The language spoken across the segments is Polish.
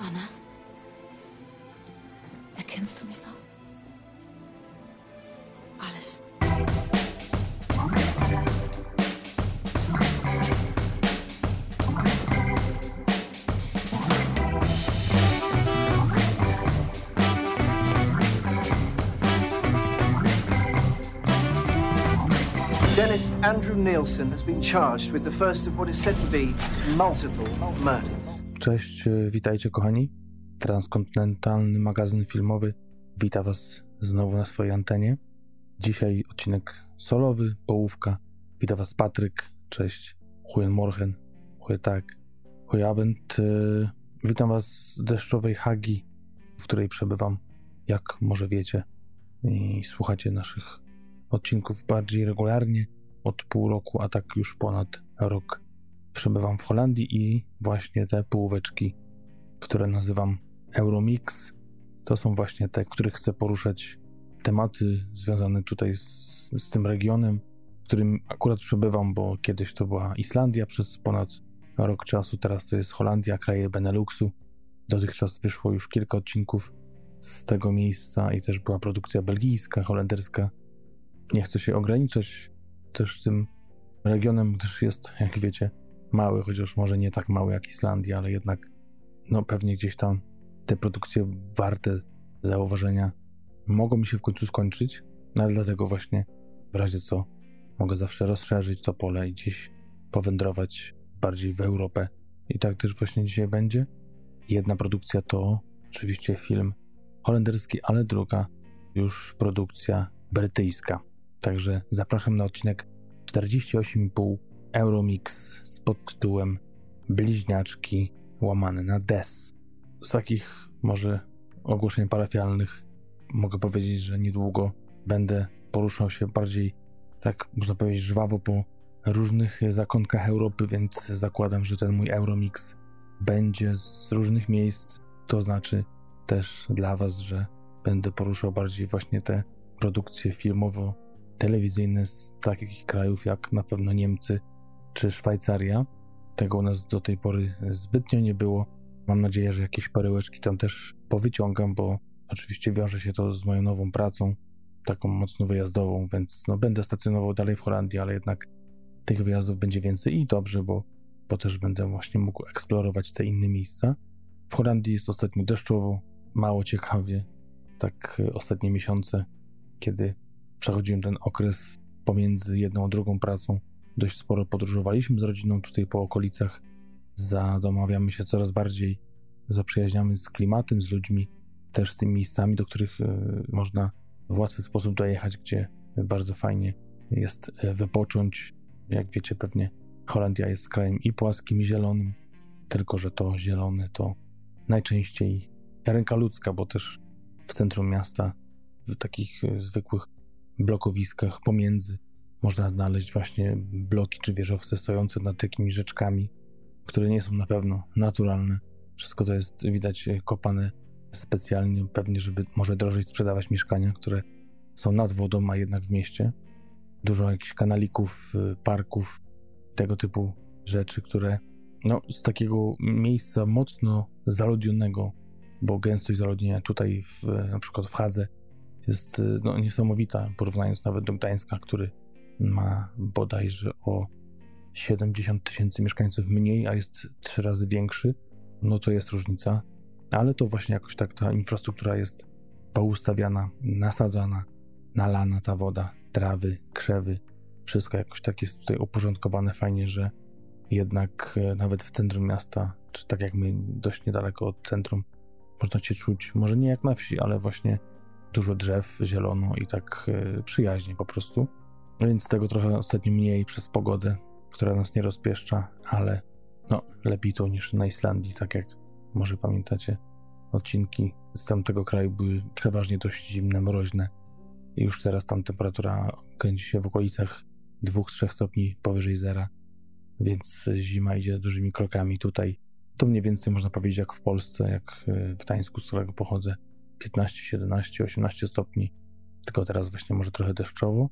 Anna? Erkennst du mich noch? Alles. Dennis Andrew Nielsen has been charged with the first of what is said to be multiple murders. Cześć, e, witajcie kochani. Transkontynentalny magazyn filmowy wita was znowu na swojej antenie. Dzisiaj odcinek solowy, połówka. Wita was Patryk, cześć. Huyen Morgen, tak. Abend. E, Witam was z deszczowej Hagi, w której przebywam, jak może wiecie. I słuchacie naszych odcinków bardziej regularnie od pół roku, a tak już ponad rok przebywam w Holandii i właśnie te półweczki, które nazywam Euromix, to są właśnie te, których chcę poruszać tematy związane tutaj z, z tym regionem, w którym akurat przebywam, bo kiedyś to była Islandia przez ponad rok czasu, teraz to jest Holandia, kraje Beneluxu. Dotychczas wyszło już kilka odcinków z tego miejsca i też była produkcja belgijska, holenderska. Nie chcę się ograniczać też tym regionem, gdyż jest, jak wiecie, mały, chociaż może nie tak mały jak Islandia, ale jednak no pewnie gdzieś tam te produkcje warte zauważenia mogą mi się w końcu skończyć, no ale dlatego właśnie w razie co mogę zawsze rozszerzyć to pole i gdzieś powędrować bardziej w Europę. I tak też właśnie dzisiaj będzie. Jedna produkcja to oczywiście film holenderski, ale druga już produkcja brytyjska. Także zapraszam na odcinek 48,5 Euromix z podtytułem Bliźniaczki łamane na DES. Z takich może ogłoszeń parafialnych mogę powiedzieć, że niedługo będę poruszał się bardziej, tak można powiedzieć, żwawo po różnych zakątkach Europy, więc zakładam, że ten mój Euromix będzie z różnych miejsc. To znaczy też dla Was, że będę poruszał bardziej właśnie te produkcje filmowo-telewizyjne z takich krajów jak na pewno Niemcy czy Szwajcaria. Tego u nas do tej pory zbytnio nie było. Mam nadzieję, że jakieś perełeczki tam też powyciągam, bo oczywiście wiąże się to z moją nową pracą, taką mocno wyjazdową, więc no, będę stacjonował dalej w Holandii, ale jednak tych wyjazdów będzie więcej i dobrze, bo, bo też będę właśnie mógł eksplorować te inne miejsca. W Holandii jest ostatnio deszczowo, mało ciekawie, tak ostatnie miesiące, kiedy przechodziłem ten okres pomiędzy jedną a drugą pracą, dość sporo podróżowaliśmy z rodziną tutaj po okolicach, zadomawiamy się coraz bardziej, zaprzyjaźniamy z klimatem, z ludźmi, też z tymi miejscami, do których e, można w łatwy sposób dojechać, gdzie bardzo fajnie jest e, wypocząć. Jak wiecie, pewnie Holandia jest krajem i płaskim, i zielonym, tylko że to zielone to najczęściej ręka ludzka, bo też w centrum miasta, w takich e, zwykłych blokowiskach pomiędzy można znaleźć właśnie bloki czy wieżowce stojące nad takimi rzeczkami, które nie są na pewno naturalne. Wszystko to jest widać kopane specjalnie, pewnie, żeby może drożej sprzedawać mieszkania, które są nad wodą, a jednak w mieście. Dużo jakichś kanalików, y, parków, tego typu rzeczy, które no, z takiego miejsca mocno zaludnionego, bo gęstość zaludnienia tutaj w, na przykład w Hadze jest no, niesamowita, porównując nawet do Gdańska, który ma bodajże o 70 tysięcy mieszkańców mniej, a jest trzy razy większy, no to jest różnica. Ale to właśnie jakoś tak ta infrastruktura jest poustawiana, nasadzana, nalana ta woda, trawy, krzewy, wszystko jakoś tak jest tutaj uporządkowane fajnie, że jednak e, nawet w centrum miasta, czy tak jak my dość niedaleko od centrum, można się czuć, może nie jak na wsi, ale właśnie dużo drzew, zielono i tak e, przyjaźnie po prostu. Więc tego trochę ostatnio mniej przez pogodę, która nas nie rozpieszcza, ale no, lepiej to niż na Islandii, tak jak może pamiętacie. Odcinki z tamtego kraju były przeważnie dość zimne, mroźne i już teraz tam temperatura kręci się w okolicach 2-3 stopni powyżej zera, więc zima idzie dużymi krokami tutaj. To mniej więcej można powiedzieć jak w Polsce, jak w Gdańsku, z którego pochodzę, 15, 17, 18 stopni, tylko teraz właśnie może trochę deszczowo.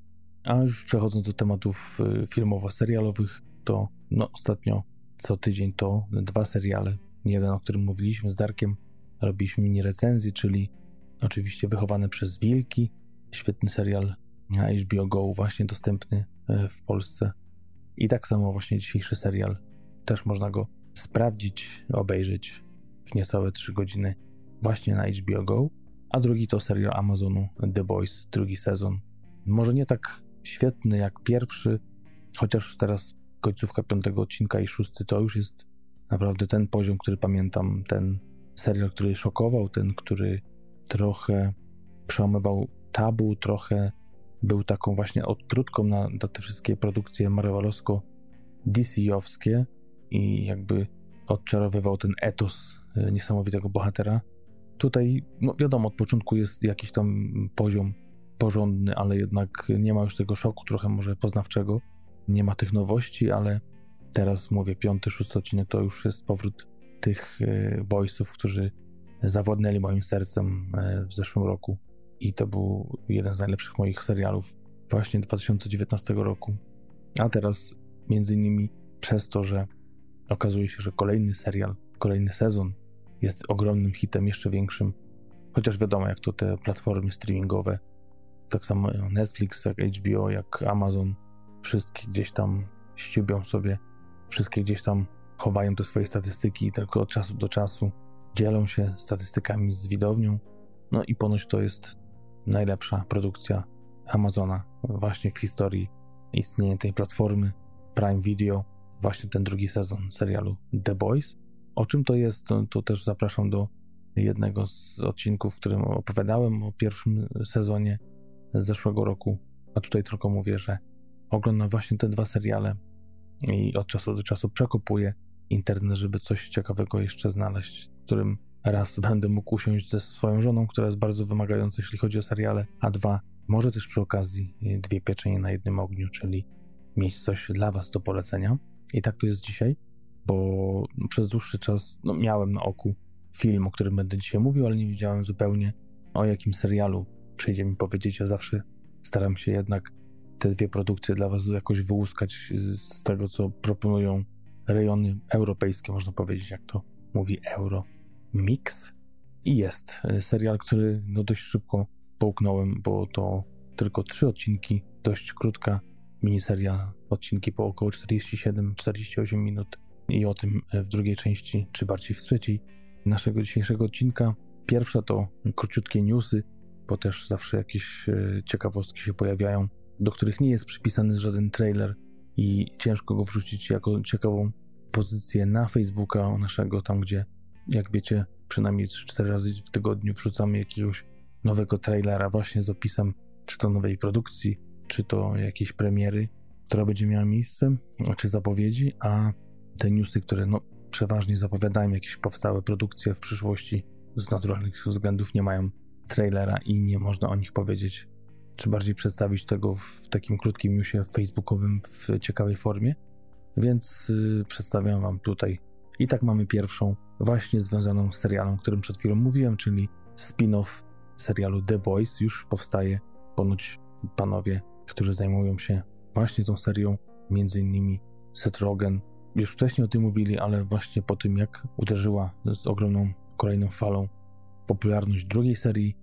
A już przechodząc do tematów y, filmowo-serialowych, to no, ostatnio co tydzień to dwa seriale jeden, o którym mówiliśmy z Darkiem, robiliśmy mini recenzję, czyli oczywiście Wychowane przez Wilki, świetny serial na HBO Go, właśnie dostępny e, w Polsce. I tak samo właśnie dzisiejszy serial, też można go sprawdzić, obejrzeć w niecałe 3 godziny właśnie na HBO Go, a drugi to serial Amazonu The Boys, drugi sezon. Może nie tak świetny jak pierwszy, chociaż teraz końcówka piątego odcinka i szósty to już jest naprawdę ten poziom, który pamiętam, ten serial, który szokował, ten, który trochę przełamywał tabu, trochę był taką właśnie odtrutką na, na te wszystkie produkcje marvelowsko-DC-owskie i jakby odczarowywał ten etos e, niesamowitego bohatera. Tutaj, no wiadomo, od początku jest jakiś tam poziom porządny, ale jednak nie ma już tego szoku trochę może poznawczego. Nie ma tych nowości, ale teraz mówię, piąty, szósty odcinek to już jest powrót tych e, boysów, którzy zawodnęli moim sercem e, w zeszłym roku. I to był jeden z najlepszych moich serialów właśnie 2019 roku. A teraz, między innymi przez to, że okazuje się, że kolejny serial, kolejny sezon jest ogromnym hitem, jeszcze większym. Chociaż wiadomo, jak to te platformy streamingowe, tak samo Netflix, jak HBO, jak Amazon, wszystkie gdzieś tam ściubią sobie, wszystkie gdzieś tam chowają te swoje statystyki i tylko od czasu do czasu dzielą się statystykami z widownią. No i ponoć to jest najlepsza produkcja Amazona właśnie w historii istnienia tej platformy Prime Video, właśnie ten drugi sezon serialu The Boys. O czym to jest, to, to też zapraszam do jednego z odcinków, w którym opowiadałem o pierwszym sezonie z zeszłego roku, a tutaj tylko mówię, że oglądam właśnie te dwa seriale i od czasu do czasu przekopuję internet, żeby coś ciekawego jeszcze znaleźć, którym raz będę mógł usiąść ze swoją żoną, która jest bardzo wymagająca, jeśli chodzi o seriale, a dwa, może też przy okazji dwie pieczenie na jednym ogniu, czyli mieć coś dla Was do polecenia. I tak to jest dzisiaj, bo przez dłuższy czas no, miałem na oku film, o którym będę dzisiaj mówił, ale nie wiedziałem zupełnie o jakim serialu przyjdzie mi powiedzieć. Ja zawsze staram się jednak te dwie produkcje dla Was jakoś wyłuskać z tego, co proponują rejony europejskie, można powiedzieć, jak to mówi Euro Mix. I jest e, serial, który no dość szybko połknąłem, bo to tylko trzy odcinki, dość krótka miniseria, odcinki po około 47-48 minut i o tym e, w drugiej części, czy bardziej w trzeciej naszego dzisiejszego odcinka. Pierwsza to króciutkie newsy, bo też zawsze jakieś e, ciekawostki się pojawiają, do których nie jest przypisany żaden trailer i ciężko go wrzucić jako ciekawą pozycję na Facebooka naszego, tam gdzie, jak wiecie, przynajmniej 3-4 razy w tygodniu wrzucamy jakiegoś nowego trailera właśnie z opisem, czy to nowej produkcji, czy to jakiejś premiery, która będzie miała miejsce, czy zapowiedzi, a te newsy, które no, przeważnie zapowiadają jakieś powstałe produkcje w przyszłości, z naturalnych względów nie mają trailera i nie można o nich powiedzieć, czy bardziej przedstawić tego w takim krótkim newsie facebookowym w ciekawej formie. Więc yy, przedstawiam Wam tutaj. I tak mamy pierwszą, właśnie związaną z serialem, o którym przed chwilą mówiłem, czyli spin-off serialu The Boys. Już powstaje. Ponoć panowie, którzy zajmują się właśnie tą serią, między innymi Seth Rogen, już wcześniej o tym mówili, ale właśnie po tym, jak uderzyła z ogromną kolejną falą popularność drugiej serii,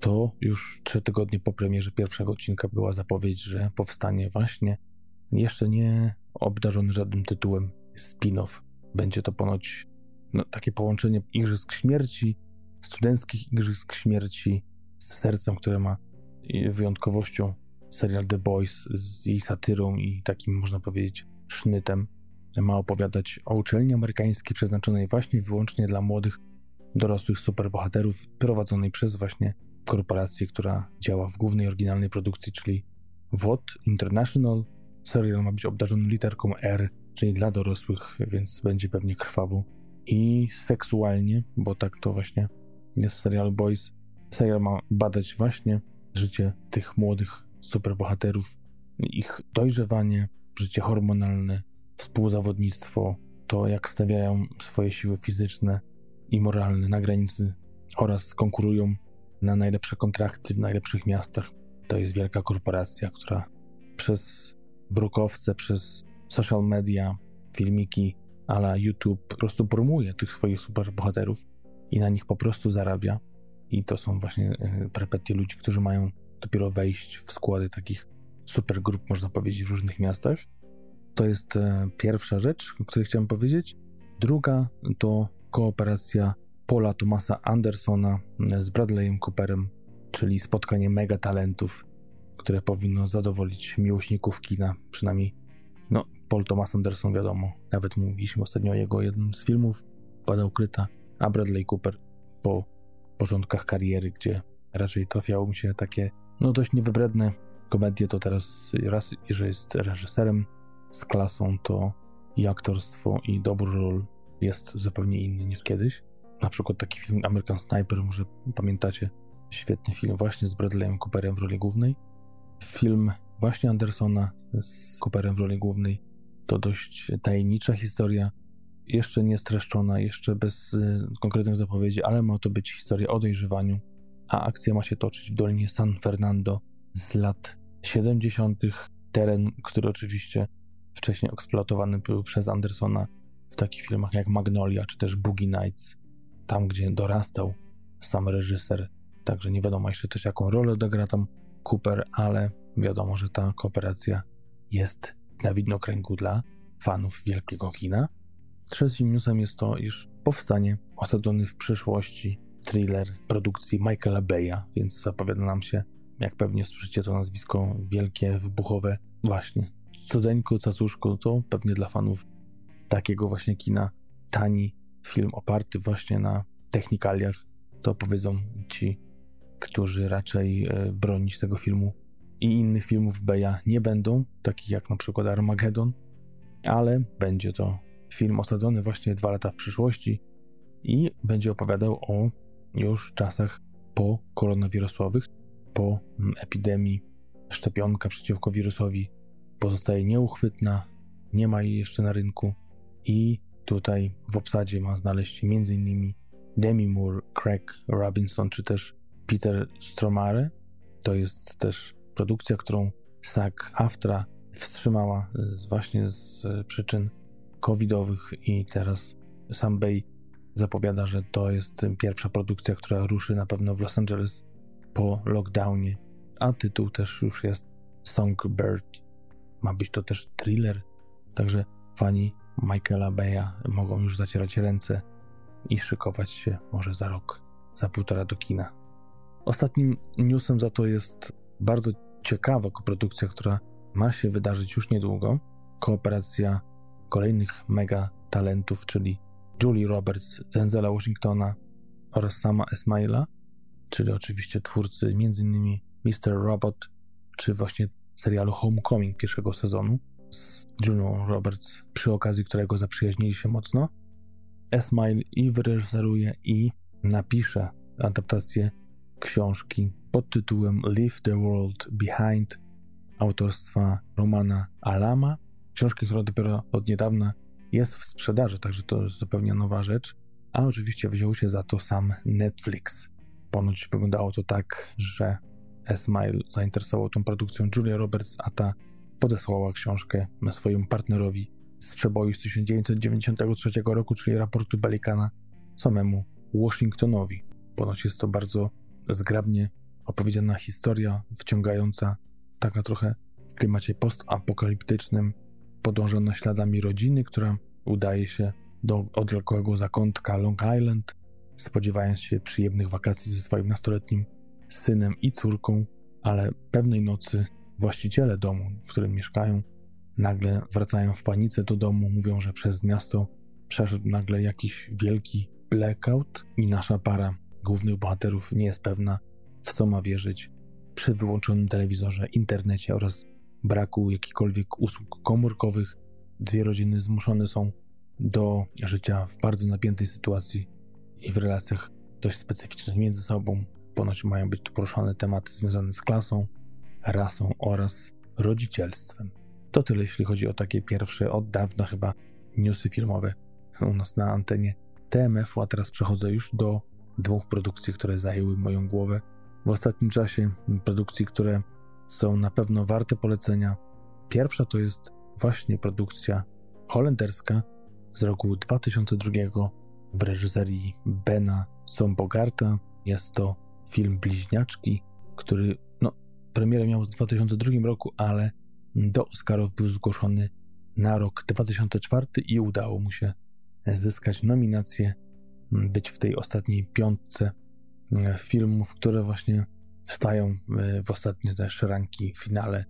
to już trzy tygodnie po premierze pierwszego odcinka była zapowiedź, że powstanie właśnie jeszcze nie obdarzony żadnym tytułem spin-off. Będzie to ponoć no, takie połączenie Igrzysk Śmierci, studenckich Igrzysk Śmierci z sercem, które ma wyjątkowością serial The Boys z jej satyrą i takim, można powiedzieć, sznytem. Ma opowiadać o uczelni amerykańskiej przeznaczonej właśnie wyłącznie dla młodych, dorosłych superbohaterów, prowadzonej przez właśnie korporację, która działa w głównej oryginalnej produkcji, czyli WOT International. Serial ma być obdarzony literką R, czyli dla dorosłych, więc będzie pewnie krwawo i seksualnie, bo tak to właśnie jest w serialu Boys. Serial ma badać właśnie życie tych młodych superbohaterów, ich dojrzewanie, życie hormonalne, współzawodnictwo, to jak stawiają swoje siły fizyczne i moralne na granicy oraz konkurują na najlepsze kontrakty w najlepszych miastach. To jest wielka korporacja, która przez brukowce, przez social media, filmiki, ale YouTube po prostu promuje tych swoich superbohaterów i na nich po prostu zarabia. I to są właśnie e, perpetie ludzi, którzy mają dopiero wejść w składy takich supergrup, można powiedzieć, w różnych miastach. To jest e, pierwsza rzecz, o której chciałem powiedzieć. Druga to kooperacja Paula Thomasa Andersona z Bradleyem Cooperem, czyli spotkanie mega talentów, które powinno zadowolić miłośników kina, przynajmniej no, Paul Thomas Anderson wiadomo, nawet mówiliśmy ostatnio o jego jednym z filmów, Pada Ukryta, a Bradley Cooper po porządkach kariery, gdzie raczej trafiało mi się takie, no dość niewybredne komedie, to teraz raz, że jest reżyserem z klasą, to i aktorstwo, i dobór ról jest zupełnie inny niż kiedyś. Na przykład taki film American Sniper, może pamiętacie, świetny film właśnie z Bradleyem Cooperem w roli głównej. Film właśnie Andersona z Cooperem w roli głównej to dość tajemnicza historia, jeszcze nie streszczona, jeszcze bez y, konkretnych zapowiedzi, ale ma to być historia o dojrzewaniu, a akcja ma się toczyć w Dolinie San Fernando z lat 70. Teren, który oczywiście wcześniej eksploatowany był przez Andersona w takich filmach jak Magnolia czy też Boogie Nights, tam gdzie dorastał sam reżyser. Także nie wiadomo jeszcze też jaką rolę odegra tam Cooper, ale wiadomo, że ta kooperacja jest na widnokręgu dla fanów wielkiego kina. Trzecim newsem jest to, iż powstanie osadzony w przyszłości thriller produkcji Michaela Beya, więc zapowiada nam się, jak pewnie słyszycie to nazwisko wielkie, wybuchowe, właśnie cudeńku, cacuszku, to pewnie dla fanów takiego właśnie kina tani film oparty właśnie na technikaliach, to powiedzą ci, którzy raczej e, bronić tego filmu i innych filmów Beya nie będą, takich jak na przykład Armageddon, ale będzie to film osadzony właśnie dwa lata w przyszłości i będzie opowiadał o już czasach po koronawirusowych, po mm, epidemii. Szczepionka przeciwko wirusowi pozostaje nieuchwytna, nie ma jej jeszcze na rynku i tutaj w obsadzie ma znaleźć m.in. Demi Moore, Craig Robinson czy też Peter Stromare. To jest też produkcja, którą SAG AFTRA wstrzymała właśnie z przyczyn covidowych i teraz sam Bay zapowiada, że to jest pierwsza produkcja, która ruszy na pewno w Los Angeles po lockdownie, a tytuł też już jest Songbird. Ma być to też thriller, także fani Michaela Beya mogą już zacierać ręce i szykować się może za rok, za półtora do kina. Ostatnim newsem za to jest bardzo ciekawa koprodukcja, która ma się wydarzyć już niedługo. Kooperacja kolejnych mega talentów, czyli Julie Roberts, Denzela Washingtona oraz sama Esmaila, czyli oczywiście twórcy m.in. Mr. Robot, czy właśnie serialu Homecoming pierwszego sezonu z Julią Roberts, przy okazji którego zaprzyjaźnili się mocno. Esmail i wyreżyseruje i napisze adaptację książki pod tytułem Leave the World Behind autorstwa Romana Alama. Książki, która dopiero od niedawna jest w sprzedaży, także to jest zupełnie nowa rzecz. A oczywiście wziął się za to sam Netflix. Ponoć wyglądało to tak, że Esmail zainteresował tą produkcją Julia Roberts, a ta podesłała książkę swojemu partnerowi z przeboju z 1993 roku, czyli raportu Belikana, samemu Washingtonowi. Ponoć jest to bardzo zgrabnie opowiedziana historia, wciągająca, taka trochę w klimacie postapokaliptycznym, podążona śladami rodziny, która udaje się do odległego zakątka Long Island, spodziewając się przyjemnych wakacji ze swoim nastoletnim synem i córką, ale pewnej nocy właściciele domu, w którym mieszkają, nagle wracają w panice do domu, mówią, że przez miasto przeszedł nagle jakiś wielki blackout i nasza para głównych bohaterów nie jest pewna, w co ma wierzyć przy wyłączonym telewizorze, internecie oraz braku jakichkolwiek usług komórkowych. Dwie rodziny zmuszone są do życia w bardzo napiętej sytuacji i w relacjach dość specyficznych między sobą. Ponoć mają być tu poruszane tematy związane z klasą, rasą oraz rodzicielstwem. To tyle, jeśli chodzi o takie pierwsze, od dawna chyba, newsy filmowe u nas na antenie TMF-u, a teraz przechodzę już do dwóch produkcji, które zajęły moją głowę w ostatnim czasie. Produkcji, które są na pewno warte polecenia. Pierwsza to jest właśnie produkcja holenderska z roku 2002 w reżyserii Bena Sombogarta. Jest to film Bliźniaczki, który premierę miał w 2002 roku, ale do Oscarów był zgłoszony na rok 2004 i udało mu się zyskać nominację, być w tej ostatniej piątce e, filmów, które właśnie stają e, w ostatnie te szranki finale,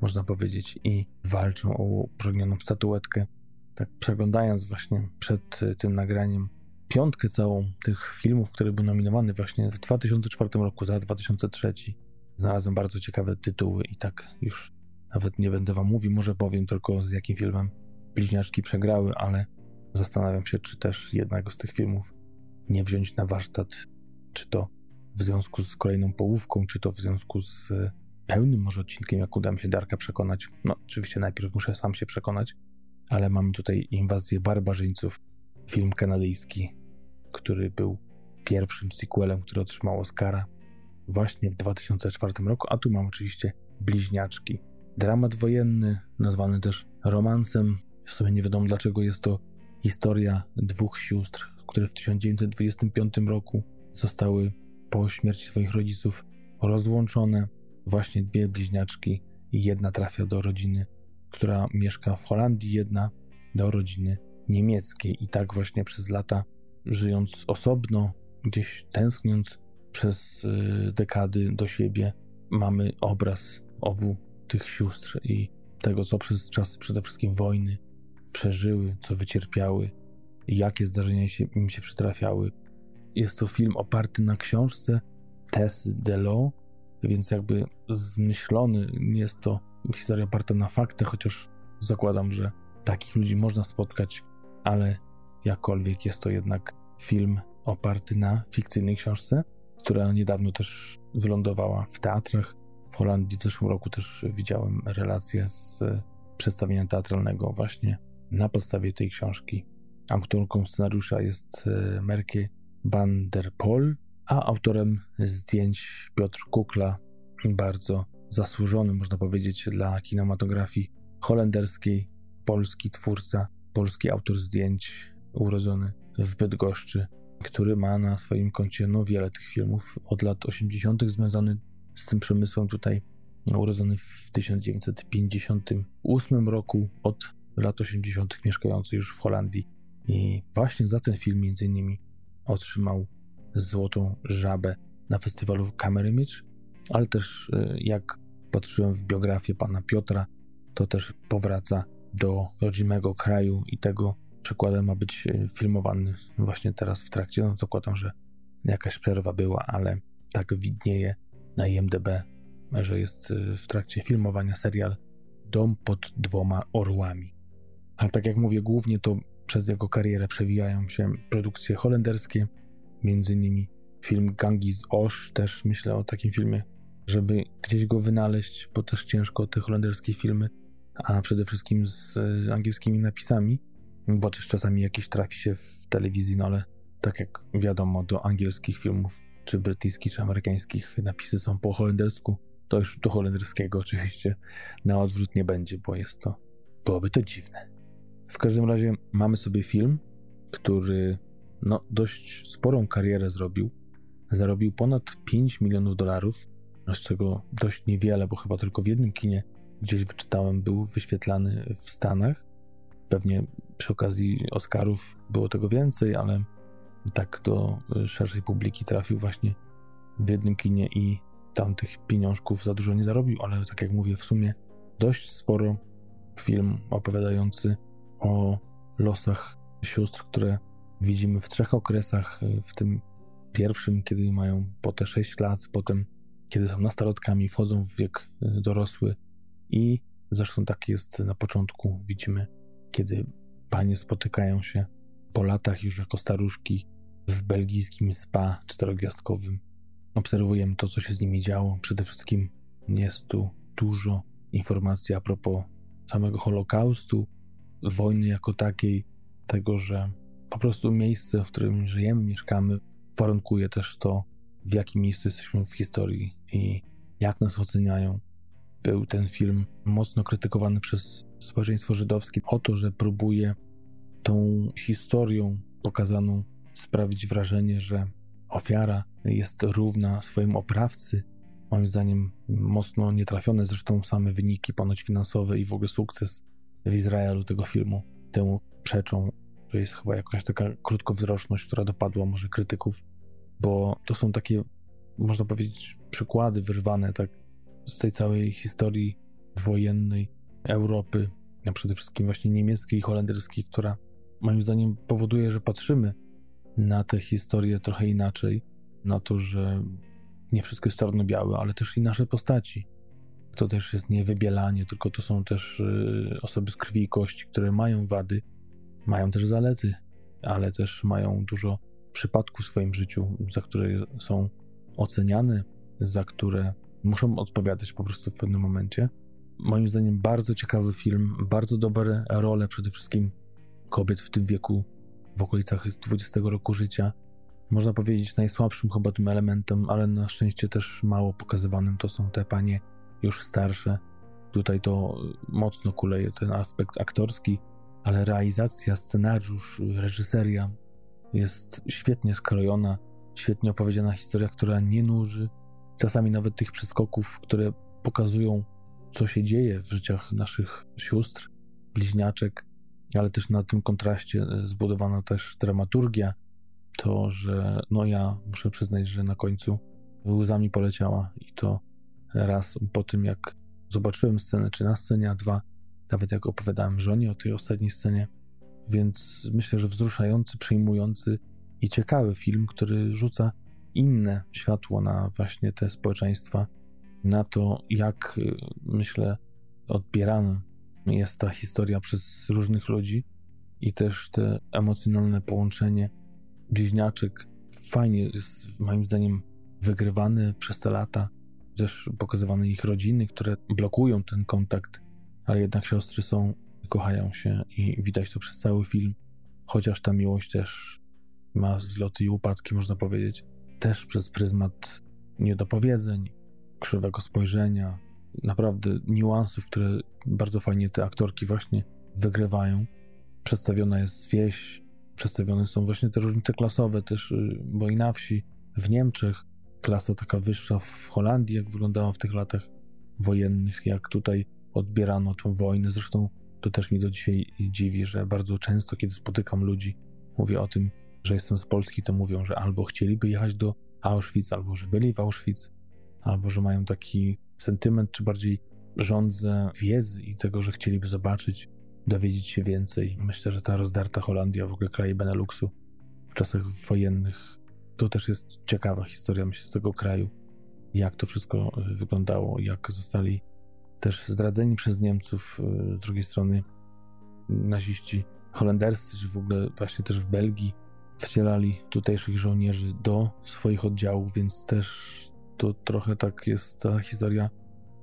można powiedzieć, i walczą o upragnioną statuetkę. Tak przeglądając właśnie przed e, tym nagraniem piątkę całą tych filmów, które były nominowane właśnie w 2004 roku za 2003, znalazłem bardzo ciekawe tytuły i tak już nawet nie będę wam mówił, może powiem tylko z jakim filmem bliźniaczki przegrały, ale zastanawiam się, czy też jednego z tych filmów nie wziąć na warsztat, czy to w związku z kolejną połówką, czy to w związku z pełnym może odcinkiem, jak uda mi się Darka przekonać. No, oczywiście najpierw muszę sam się przekonać, ale mamy tutaj inwazję barbarzyńców, film kanadyjski, który był pierwszym sequelem, który otrzymał Oscara właśnie w 2004 roku, a tu mam oczywiście Bliźniaczki. Dramat wojenny, nazwany też romansem. W sumie nie wiadomo dlaczego jest to historia dwóch sióstr, które w 1925 roku zostały po śmierci swoich rodziców rozłączone. Właśnie dwie bliźniaczki i jedna trafia do rodziny, która mieszka w Holandii, jedna do rodziny niemieckiej. I tak właśnie przez lata, żyjąc osobno, gdzieś tęskniąc przez y, dekady do siebie, mamy obraz obu tych sióstr i tego, co przez czas przede wszystkim wojny przeżyły, co wycierpiały, jakie zdarzenia się, im się przytrafiały. Jest to film oparty na książce Tess Delo, więc jakby zmyślony nie jest to historia oparta na faktach, chociaż zakładam, że takich ludzi można spotkać, ale jakkolwiek jest to jednak film oparty na fikcyjnej książce, która niedawno też wylądowała w teatrach. W Holandii w zeszłym roku też widziałem relację z przedstawienia teatralnego właśnie na podstawie tej książki. Autorką scenariusza jest e, Merke van der Pol, a autorem zdjęć Piotr Kukla, bardzo zasłużony, można powiedzieć, dla kinematografii holenderskiej, polski twórca, polski autor zdjęć, urodzony w Bydgoszczy, który ma na swoim koncie no, wiele tych filmów od lat 80. związany z tym przemysłem tutaj, urodzony w 1958 roku, od lat 80. mieszkający już w Holandii. I właśnie za ten film między innymi otrzymał Złotą Żabę na festiwalu Image, ale też y, jak patrzyłem w biografię pana Piotra, to też powraca do rodzimego kraju i tego przykładem ma być y, filmowany właśnie teraz w trakcie. No zakładam, że jakaś przerwa była, ale tak widnieje na IMDb, że jest y, w trakcie filmowania serial Dom pod dwoma orłami. Ale tak jak mówię, głównie to przez jego karierę przewijają się produkcje holenderskie, między innymi film Gangi z Osh, też myślę o takim filmie, żeby gdzieś go wynaleźć, bo też ciężko te holenderskie filmy, a przede wszystkim z e, angielskimi napisami, bo też czasami jakiś trafi się w telewizji, no ale tak jak wiadomo, do angielskich filmów, czy brytyjskich, czy amerykańskich napisy są po holendersku, to już do holenderskiego oczywiście na odwrót nie będzie, bo jest to, byłoby to dziwne. W każdym razie mamy sobie film, który no, dość sporą karierę zrobił. Zarobił ponad 5 milionów dolarów, z czego dość niewiele, bo chyba tylko w jednym kinie gdzieś wyczytałem, był wyświetlany w Stanach. Pewnie przy okazji Oscarów było tego więcej, ale tak do szerszej publiki trafił właśnie w jednym kinie i tam tych pieniążków za dużo nie zarobił, ale tak jak mówię, w sumie dość sporo film opowiadający o losach sióstr, które widzimy w trzech okresach. W tym pierwszym, kiedy mają po te 6 lat, potem kiedy są nastolatkami, wchodzą w wiek y, dorosły i zresztą tak jest na początku. Widzimy, kiedy panie spotykają się po latach już jako staruszki w belgijskim spa czterogwiazdkowym. Obserwujemy to, co się z nimi działo. Przede wszystkim jest tu dużo informacji a propos samego Holokaustu, wojny jako takiej, tego, że po prostu miejsce, w którym żyjemy, mieszkamy, warunkuje też to, w jakim miejscu jesteśmy w historii i jak nas oceniają. Był ten film mocno krytykowany przez społeczeństwo żydowskie o to, że próbuje tą historią pokazaną sprawić wrażenie, że ofiara jest równa swojemu oprawcy. Moim zdaniem mocno nietrafione, zresztą same wyniki ponoć finansowe i w ogóle sukces w Izraelu tego filmu temu przeczą. To jest chyba jakaś taka krótkowzroczność, która dopadła może krytyków, bo to są takie, można powiedzieć, przykłady wyrwane tak z tej całej historii wojennej Europy, a przede wszystkim właśnie niemieckiej i holenderskiej, która moim zdaniem powoduje, że patrzymy na tę historię trochę inaczej, na to, że nie wszystko jest czarno-białe, ale też i nasze postaci. To też jest nie wybielanie, tylko to są też y, osoby z krwi i kości, które mają wady, mają też zalety, ale też mają dużo przypadków w swoim życiu, za które są oceniane, za które muszą odpowiadać po prostu w pewnym momencie. Moim zdaniem bardzo ciekawy film, bardzo dobre role przede wszystkim kobiet w tym wieku, w okolicach 20 roku życia. Można powiedzieć najsłabszym chyba tym elementem, ale na szczęście też mało pokazywanym to są te panie już starsze. Tutaj to mocno kuleje ten aspekt aktorski, ale realizacja, scenariusz, reżyseria jest świetnie skrojona, świetnie opowiedziana historia, która nie nuży. Czasami nawet tych przeskoków, które pokazują, co się dzieje w życiach naszych sióstr, bliźniaczek, ale też na tym kontraście zbudowana też dramaturgia. To, że no ja muszę przyznać, że na końcu łzami poleciała i to raz po tym, jak zobaczyłem scenę, czy na scenie, a dwa, nawet jak opowiadałem żonie o tej ostatniej scenie. Więc myślę, że wzruszający, przejmujący i ciekawy film, który rzuca inne światło na właśnie te społeczeństwa, na to, jak myślę, odbierana jest ta historia przez różnych ludzi i też te emocjonalne połączenie bliźniaczek fajnie jest moim zdaniem wygrywane przez te lata. Też pokazywane ich rodziny, które blokują ten kontakt, ale jednak siostry są, kochają się i widać to przez cały film. Chociaż ta miłość też ma zloty i upadki, można powiedzieć, też przez pryzmat niedopowiedzeń, krzywego spojrzenia, naprawdę niuansów, które bardzo fajnie te aktorki właśnie wygrywają. Przedstawiona jest wieś, przedstawione są właśnie te różnice klasowe też, y, bo i na wsi, w Niemczech, klasa taka wyższa w Holandii, jak wyglądała w tych latach wojennych, jak tutaj odbierano tą wojnę. Zresztą to też mi do dzisiaj dziwi, że bardzo często, kiedy spotykam ludzi, mówię o tym, że jestem z Polski, to mówią, że albo chcieliby jechać do Auschwitz, albo że byli w Auschwitz, albo że mają taki sentyment, czy bardziej rządzę wiedzy i tego, że chcieliby zobaczyć, dowiedzieć się więcej. Myślę, że ta rozdarta Holandia, w ogóle kraje Beneluxu w czasach wojennych, to też jest ciekawa historia, myślę, tego kraju. Jak to wszystko e, wyglądało, jak zostali też zdradzeni przez Niemców, e, z drugiej strony naziści holenderscy, czy w ogóle właśnie też w Belgii wcielali tutejszych żołnierzy do swoich oddziałów, więc też to trochę tak jest ta historia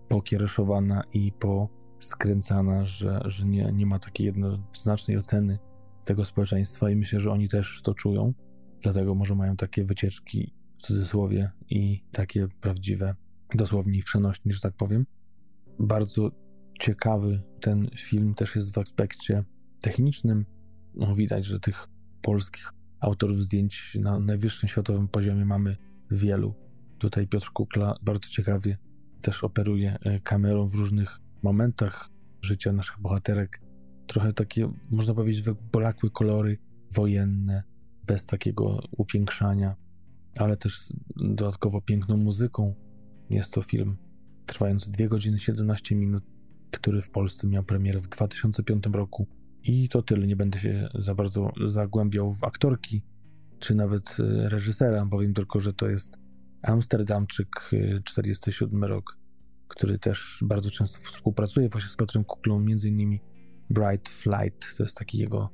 pokiereszowana i poskręcana, że, że nie, nie ma takiej jednoznacznej oceny tego społeczeństwa i myślę, że oni też to czują, dlatego może mają takie wycieczki w cudzysłowie i takie prawdziwe, dosłownie ich przenośni, że tak powiem. Bardzo ciekawy ten film też jest w aspekcie technicznym. No, widać, że tych polskich autorów zdjęć na najwyższym światowym poziomie mamy wielu. Tutaj Piotr Kukla bardzo ciekawie też operuje e, kamerą w różnych momentach życia naszych bohaterek. Trochę takie, można powiedzieć, wybolakłe kolory wojenne, bez takiego upiększania, ale też dodatkowo piękną muzyką. Jest to film trwający 2 godziny 17 minut, który w Polsce miał premierę w 2005 roku. I to tyle, nie będę się za bardzo zagłębiał w aktorki, czy nawet e, reżysera, powiem tylko, że to jest Amsterdamczyk, 47 y, rok, który też bardzo często współpracuje właśnie z Piotrem Kuklą, między innymi Bright Flight, to jest taki jego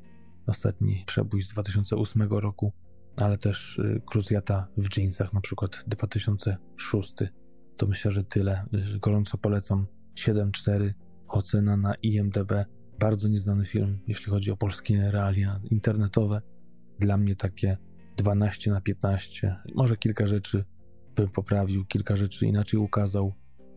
ostatni przebój z 2008 roku, ale też y, Cruciata w jeansach, na przykład 2006. To myślę, że tyle. Y, gorąco polecam. 7.4 ocena na IMDb. Bardzo nieznany film, jeśli chodzi o polskie realia internetowe. Dla mnie takie 12 na 15. Może kilka rzeczy by poprawił, kilka rzeczy inaczej ukazał,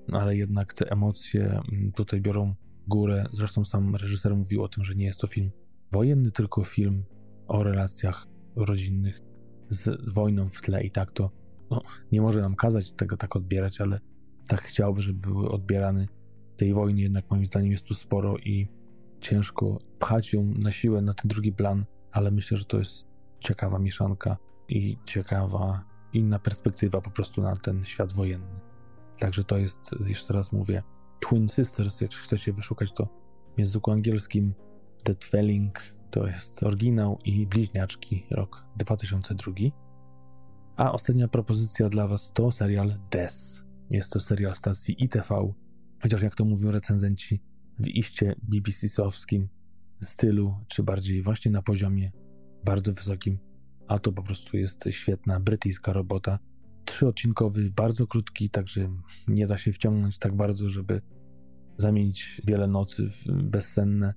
no ale jednak te emocje mm, tutaj biorą górę. Zresztą sam reżyser mówił o tym, że nie jest to film wojenny, tylko film o relacjach rodzinnych z wojną w tle i tak to no, nie może nam kazać tego tak odbierać, ale tak chciałby, żeby były odbierane. Tej wojny jednak moim zdaniem jest tu sporo i ciężko pchać ją na siłę na ten drugi plan, ale myślę, że to jest ciekawa mieszanka i ciekawa inna perspektywa po prostu na ten świat wojenny. Także to jest, jeszcze raz mówię, Twin Sisters, jak chcecie wyszukać to w języku angielskim, The Dwelling to jest oryginał i Bliźniaczki, rok 2002. A ostatnia propozycja dla Was to serial Des. Jest to serial stacji ITV, chociaż jak to mówią recenzenci, w iście BBC-sowskim stylu, czy bardziej właśnie na poziomie bardzo wysokim, a to po prostu jest świetna brytyjska robota. Trzyodcinkowy, bardzo krótki, także nie da się wciągnąć tak bardzo, żeby zamienić wiele nocy w bezsenne.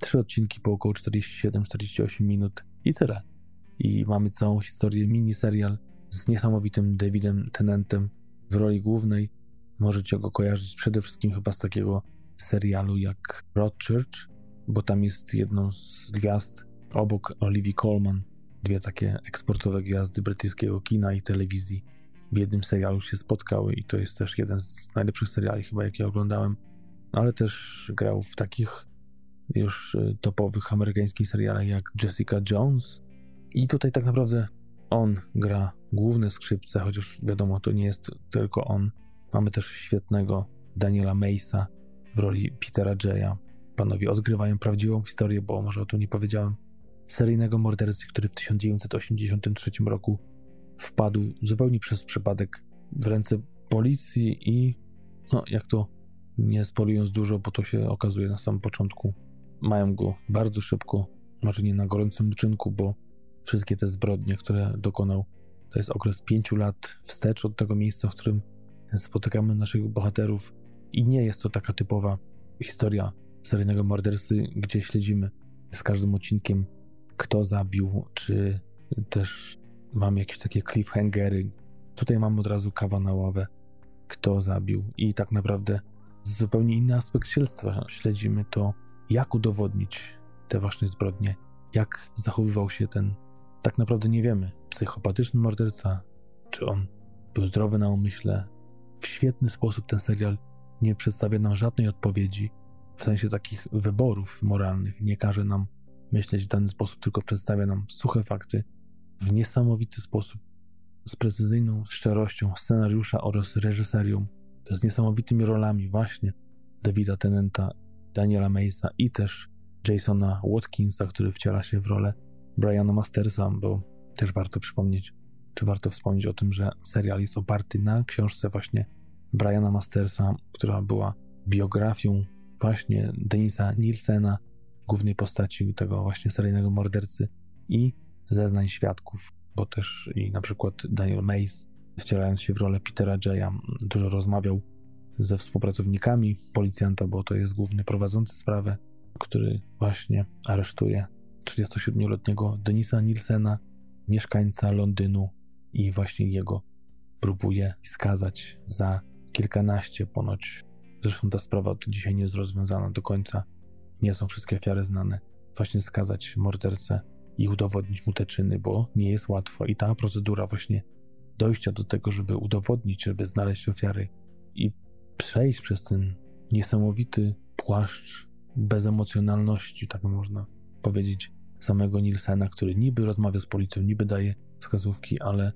Trzy odcinki po około 47-48 minut i tyle. I mamy całą historię, miniserial z niesamowitym Davidem Tennentem w roli głównej. Możecie go kojarzyć przede wszystkim chyba z takiego serialu jak Broadchurch, bo tam jest jedną z gwiazd obok Olivia Colman. Dwie takie eksportowe gwiazdy brytyjskiego kina i telewizji w jednym serialu się spotkały i to jest też jeden z najlepszych seriali chyba, jakie oglądałem. Ale też grał w takich już y, topowych amerykańskich serialach jak Jessica Jones. I tutaj tak naprawdę on gra główne skrzypce, chociaż wiadomo, to nie jest tylko on. Mamy też świetnego Daniela Mace'a w roli Petera Jaya. Panowie odgrywają prawdziwą historię, bo może o tym nie powiedziałem, seryjnego mordercy, który w 1983 roku wpadł zupełnie przez przypadek w ręce policji i no, jak to nie spolując dużo, bo to się okazuje na samym początku, mają go bardzo szybko, może nie na gorącym uczynku, bo wszystkie te zbrodnie, które dokonał, to jest okres pięciu lat wstecz od tego miejsca, w którym spotykamy naszych bohaterów i nie jest to taka typowa historia seryjnego mordercy, gdzie śledzimy z każdym odcinkiem, kto zabił, czy też mamy jakieś takie cliffhangery. Tutaj mamy od razu kawa na ławę, kto zabił i tak naprawdę zupełnie inny aspekt śledztwa. Śledzimy to, jak udowodnić te właśnie zbrodnie, jak zachowywał się ten, tak naprawdę nie wiemy, psychopatyczny morderca, czy on był zdrowy na umyśle. W świetny sposób ten serial nie przedstawia nam żadnej odpowiedzi, w sensie takich wyborów moralnych, nie każe nam myśleć w dany sposób, tylko przedstawia nam suche fakty w niesamowity sposób, z precyzyjną szczerością scenariusza oraz reżyserią z niesamowitymi rolami właśnie Davida Tennanta, Daniela Mace'a i też Jasona Watkinsa, który wciela się w rolę Briana Mastersa, bo też warto przypomnieć, czy warto wspomnieć o tym, że serial jest oparty na książce właśnie Briana Mastersa, która była biografią właśnie Denisa Nielsena, głównej postaci tego właśnie seryjnego mordercy i zeznań świadków, bo też i na przykład Daniel Mace wcielając się w rolę Petera Jaya, dużo rozmawiał ze współpracownikami policjanta, bo to jest główny prowadzący sprawę, który właśnie aresztuje 37-letniego Denisa Nielsena, mieszkańca Londynu i właśnie jego próbuje skazać za kilkanaście ponoć. Zresztą ta sprawa do dzisiaj nie jest rozwiązana do końca. Nie są wszystkie ofiary znane. Właśnie skazać mordercę i udowodnić mu te czyny, bo nie jest łatwo. I ta procedura właśnie dojścia do tego, żeby udowodnić, żeby znaleźć ofiary i przejść przez ten niesamowity płaszcz bezemocjonalności, tak można powiedzieć, samego Nilsena, który niby rozmawia z policją, niby daje wskazówki, ale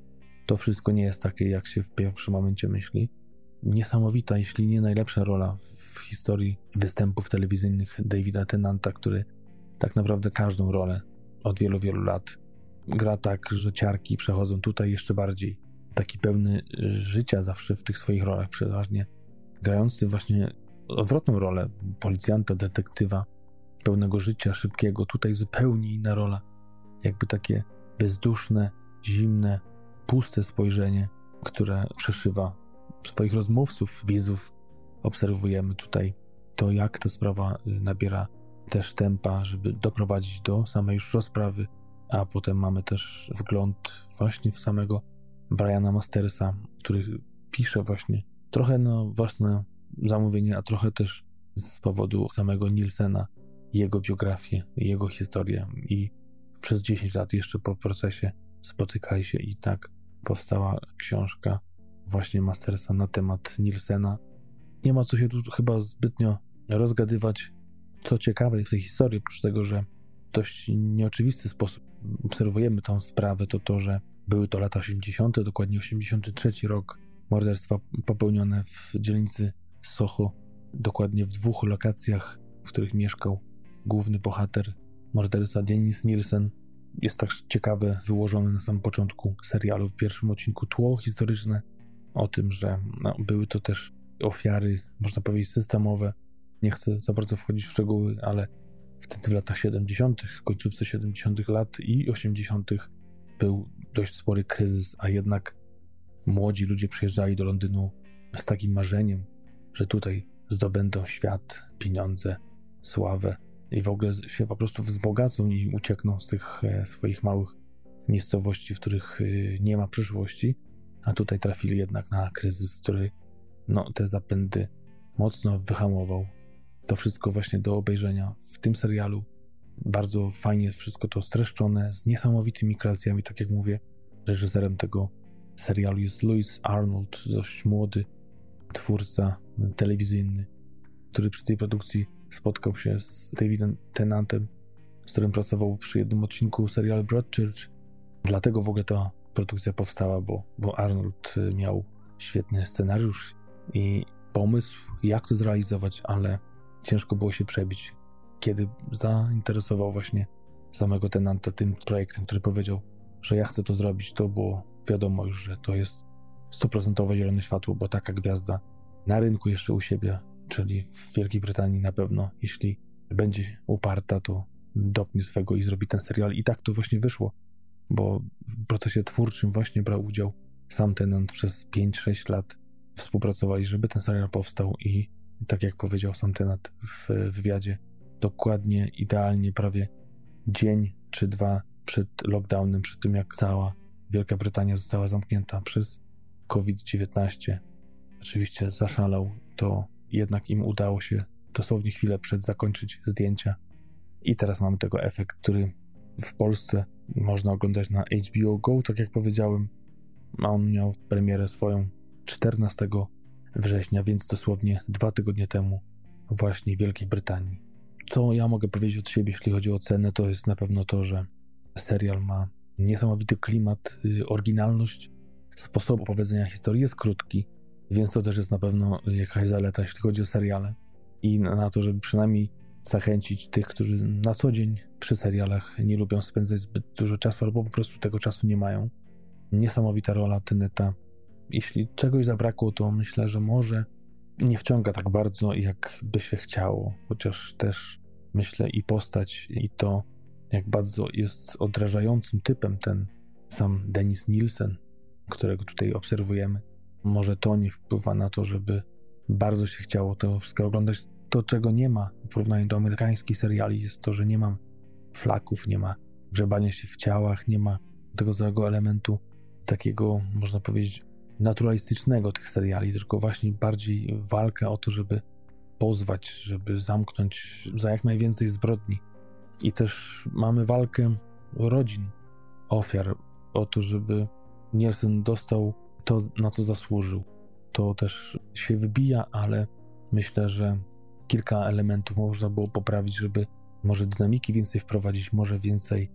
to wszystko nie jest takie, jak się w pierwszym momencie myśli. Niesamowita, jeśli nie najlepsza rola w historii występów telewizyjnych Davida Tennanta, który tak naprawdę każdą rolę od wielu, wielu lat gra tak, że ciarki przechodzą tutaj jeszcze bardziej taki pełny życia zawsze w tych swoich rolach, przeważnie grający właśnie odwrotną rolę policjanta, detektywa, pełnego życia, szybkiego. Tutaj zupełnie inna rola, jakby takie bezduszne, zimne, puste spojrzenie, które przeszywa swoich rozmówców, widzów. Obserwujemy tutaj to, jak ta sprawa y, nabiera też tempa, żeby doprowadzić do samej już rozprawy, a potem mamy też wgląd właśnie w samego Briana Mastersa, który pisze właśnie trochę na własne zamówienie, a trochę też z powodu samego Nielsena jego biografię, jego historię i przez 10 lat jeszcze po procesie spotykali się i tak powstała książka właśnie Mastersa na temat Nielsena. Nie ma co się tu chyba zbytnio rozgadywać. Co ciekawe w tej historii, oprócz tego, że w dość nieoczywisty sposób obserwujemy tą sprawę, to to, że były to lata 80., dokładnie 83 rok, morderstwa popełnione w dzielnicy Soho, dokładnie w dwóch lokacjach, w których mieszkał główny bohater morderca Denis Nielsen. Jest tak ciekawe wyłożone na samym początku serialu w pierwszym odcinku tło historyczne o tym, że no, były to też ofiary, można powiedzieć, systemowe. Nie chcę za bardzo wchodzić w szczegóły, ale wtedy w latach 70., końcówce 70. lat i 80. był dość spory kryzys, a jednak młodzi ludzie przyjeżdżali do Londynu z takim marzeniem, że tutaj zdobędą świat, pieniądze, sławę i w ogóle się po prostu wzbogacą i uciekną z tych e, swoich małych miejscowości, w których e, nie ma przyszłości, a tutaj trafili jednak na kryzys, który no, te zapędy mocno wyhamował. To wszystko właśnie do obejrzenia w tym serialu. Bardzo fajnie wszystko to streszczone, z niesamowitymi kreacjami, tak jak mówię. Reżyserem tego serialu jest Louis Arnold, dość młody twórca telewizyjny, który przy tej produkcji spotkał się z Davidem Tennantem, z którym pracował przy jednym odcinku serialu Broadchurch. Dlatego w ogóle ta produkcja powstała, bo, bo Arnold miał świetny scenariusz i pomysł, jak to zrealizować, ale ciężko było się przebić. Kiedy zainteresował właśnie samego Tenanta tym projektem, który powiedział, że ja chcę to zrobić, to było wiadomo już, że to jest stuprocentowe zielone światło, bo taka gwiazda na rynku jeszcze u siebie, czyli w Wielkiej Brytanii na pewno, jeśli będzie uparta, to dopnie swego i zrobi ten serial. I tak to właśnie wyszło, bo w procesie twórczym właśnie brał udział sam Tenant przez 5-6 lat. Współpracowali, żeby ten serial powstał i tak jak powiedział sam Tenant w wywiadzie, dokładnie, idealnie, prawie dzień czy dwa przed lockdownem, przed tym jak cała Wielka Brytania została zamknięta przez COVID-19. Oczywiście zaszalał, to jednak im udało się dosłownie chwilę przed zakończyć zdjęcia. I teraz mamy tego efekt, który w Polsce można oglądać na HBO Go, tak jak powiedziałem. A on miał premierę swoją 14 września, więc dosłownie dwa tygodnie temu, właśnie w Wielkiej Brytanii. Co ja mogę powiedzieć od siebie, jeśli chodzi o cenę, to jest na pewno to, że serial ma niesamowity klimat, y, oryginalność sposobu opowiedzenia historii. Jest krótki, więc to też jest na pewno jakaś zaleta, jeśli chodzi o seriale. I na to, żeby przynajmniej zachęcić tych, którzy na co dzień przy serialach nie lubią spędzać zbyt dużo czasu, albo po prostu tego czasu nie mają. Niesamowita rola Teneta. Jeśli czegoś zabrakło, to myślę, że może nie wciąga tak bardzo, jak by się chciało, chociaż też myślę i postać, i to, jak bardzo jest odrażającym typem ten sam Denis Nielsen, którego tutaj obserwujemy. Może to nie wpływa na to, żeby bardzo się chciało to wszystko oglądać. To, czego nie ma w porównaniu do amerykańskich seriali, jest to, że nie ma flaków, nie ma grzebania się w ciałach, nie ma tego całego elementu takiego, można powiedzieć, naturalistycznego tych seriali, tylko właśnie bardziej walka o to, żeby pozwać, żeby zamknąć za jak najwięcej zbrodni. I też mamy walkę rodzin, ofiar, o to, żeby Nielsen dostał to, na co zasłużył. To też się wybija, ale myślę, że kilka elementów można było poprawić, żeby może dynamiki więcej wprowadzić, może więcej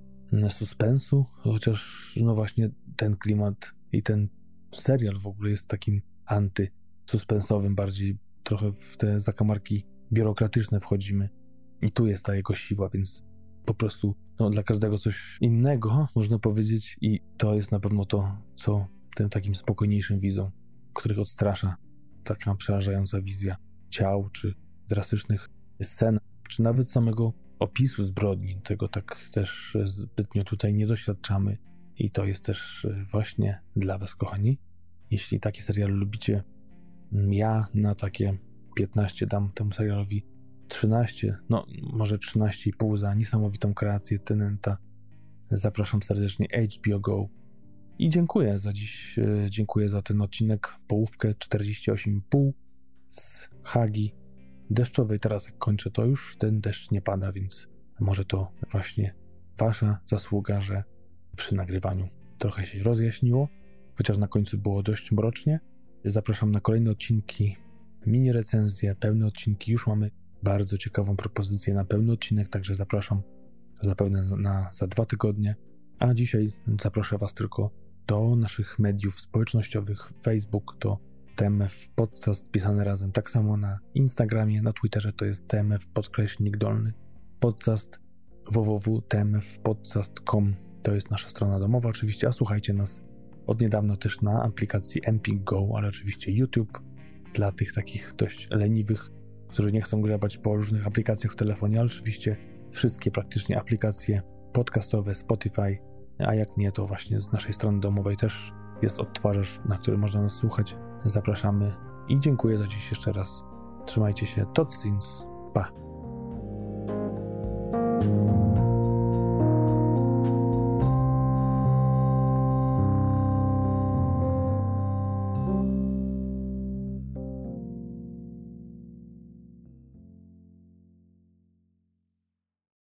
suspensu, chociaż no właśnie ten klimat i ten serial w ogóle jest takim antysuspensowym, bardziej trochę w te zakamarki biurokratyczne wchodzimy. I tu jest ta jego siła, więc po prostu no, dla każdego coś innego, można powiedzieć, i to jest na pewno to, co tym takim spokojniejszym widzom, których odstrasza taka przerażająca wizja ciał, czy drastycznych scen, czy nawet samego opisu zbrodni. Tego tak też zbytnio tutaj nie doświadczamy. I to jest też właśnie dla Was, kochani. Jeśli takie seriale lubicie, ja na takie 15 dam temu serialowi 13, no może 13,5 za niesamowitą kreację Tenenta. Zapraszam serdecznie HBO Go. I dziękuję za dziś, e, dziękuję za ten odcinek, połówkę 48,5 z Hagi. Deszczowej. Teraz jak kończę, to już ten deszcz nie pada, więc może to właśnie wasza zasługa, że przy nagrywaniu trochę się rozjaśniło, chociaż na końcu było dość mrocznie. Zapraszam na kolejne odcinki, mini recenzje, pełne odcinki. Już mamy bardzo ciekawą propozycję na pełny odcinek, także zapraszam zapewne na, za dwa tygodnie. A dzisiaj zaproszę Was tylko do naszych mediów społecznościowych. Facebook to TMF Podcast pisane razem. Tak samo na Instagramie, na Twitterze to jest TMF podkreśnik dolny podcast www.tmfpodcast.com to jest nasza strona domowa oczywiście, a słuchajcie nas od niedawna też na aplikacji Empik Go, ale oczywiście YouTube dla tych takich dość leniwych, którzy nie chcą grzebać po różnych aplikacjach w telefonie, ale oczywiście wszystkie praktycznie aplikacje podcastowe, Spotify, a jak nie, to właśnie z naszej strony domowej też jest odtwarzacz, na który można nas słuchać. Zapraszamy i dziękuję za dziś jeszcze raz. Trzymajcie się. Tot Pa!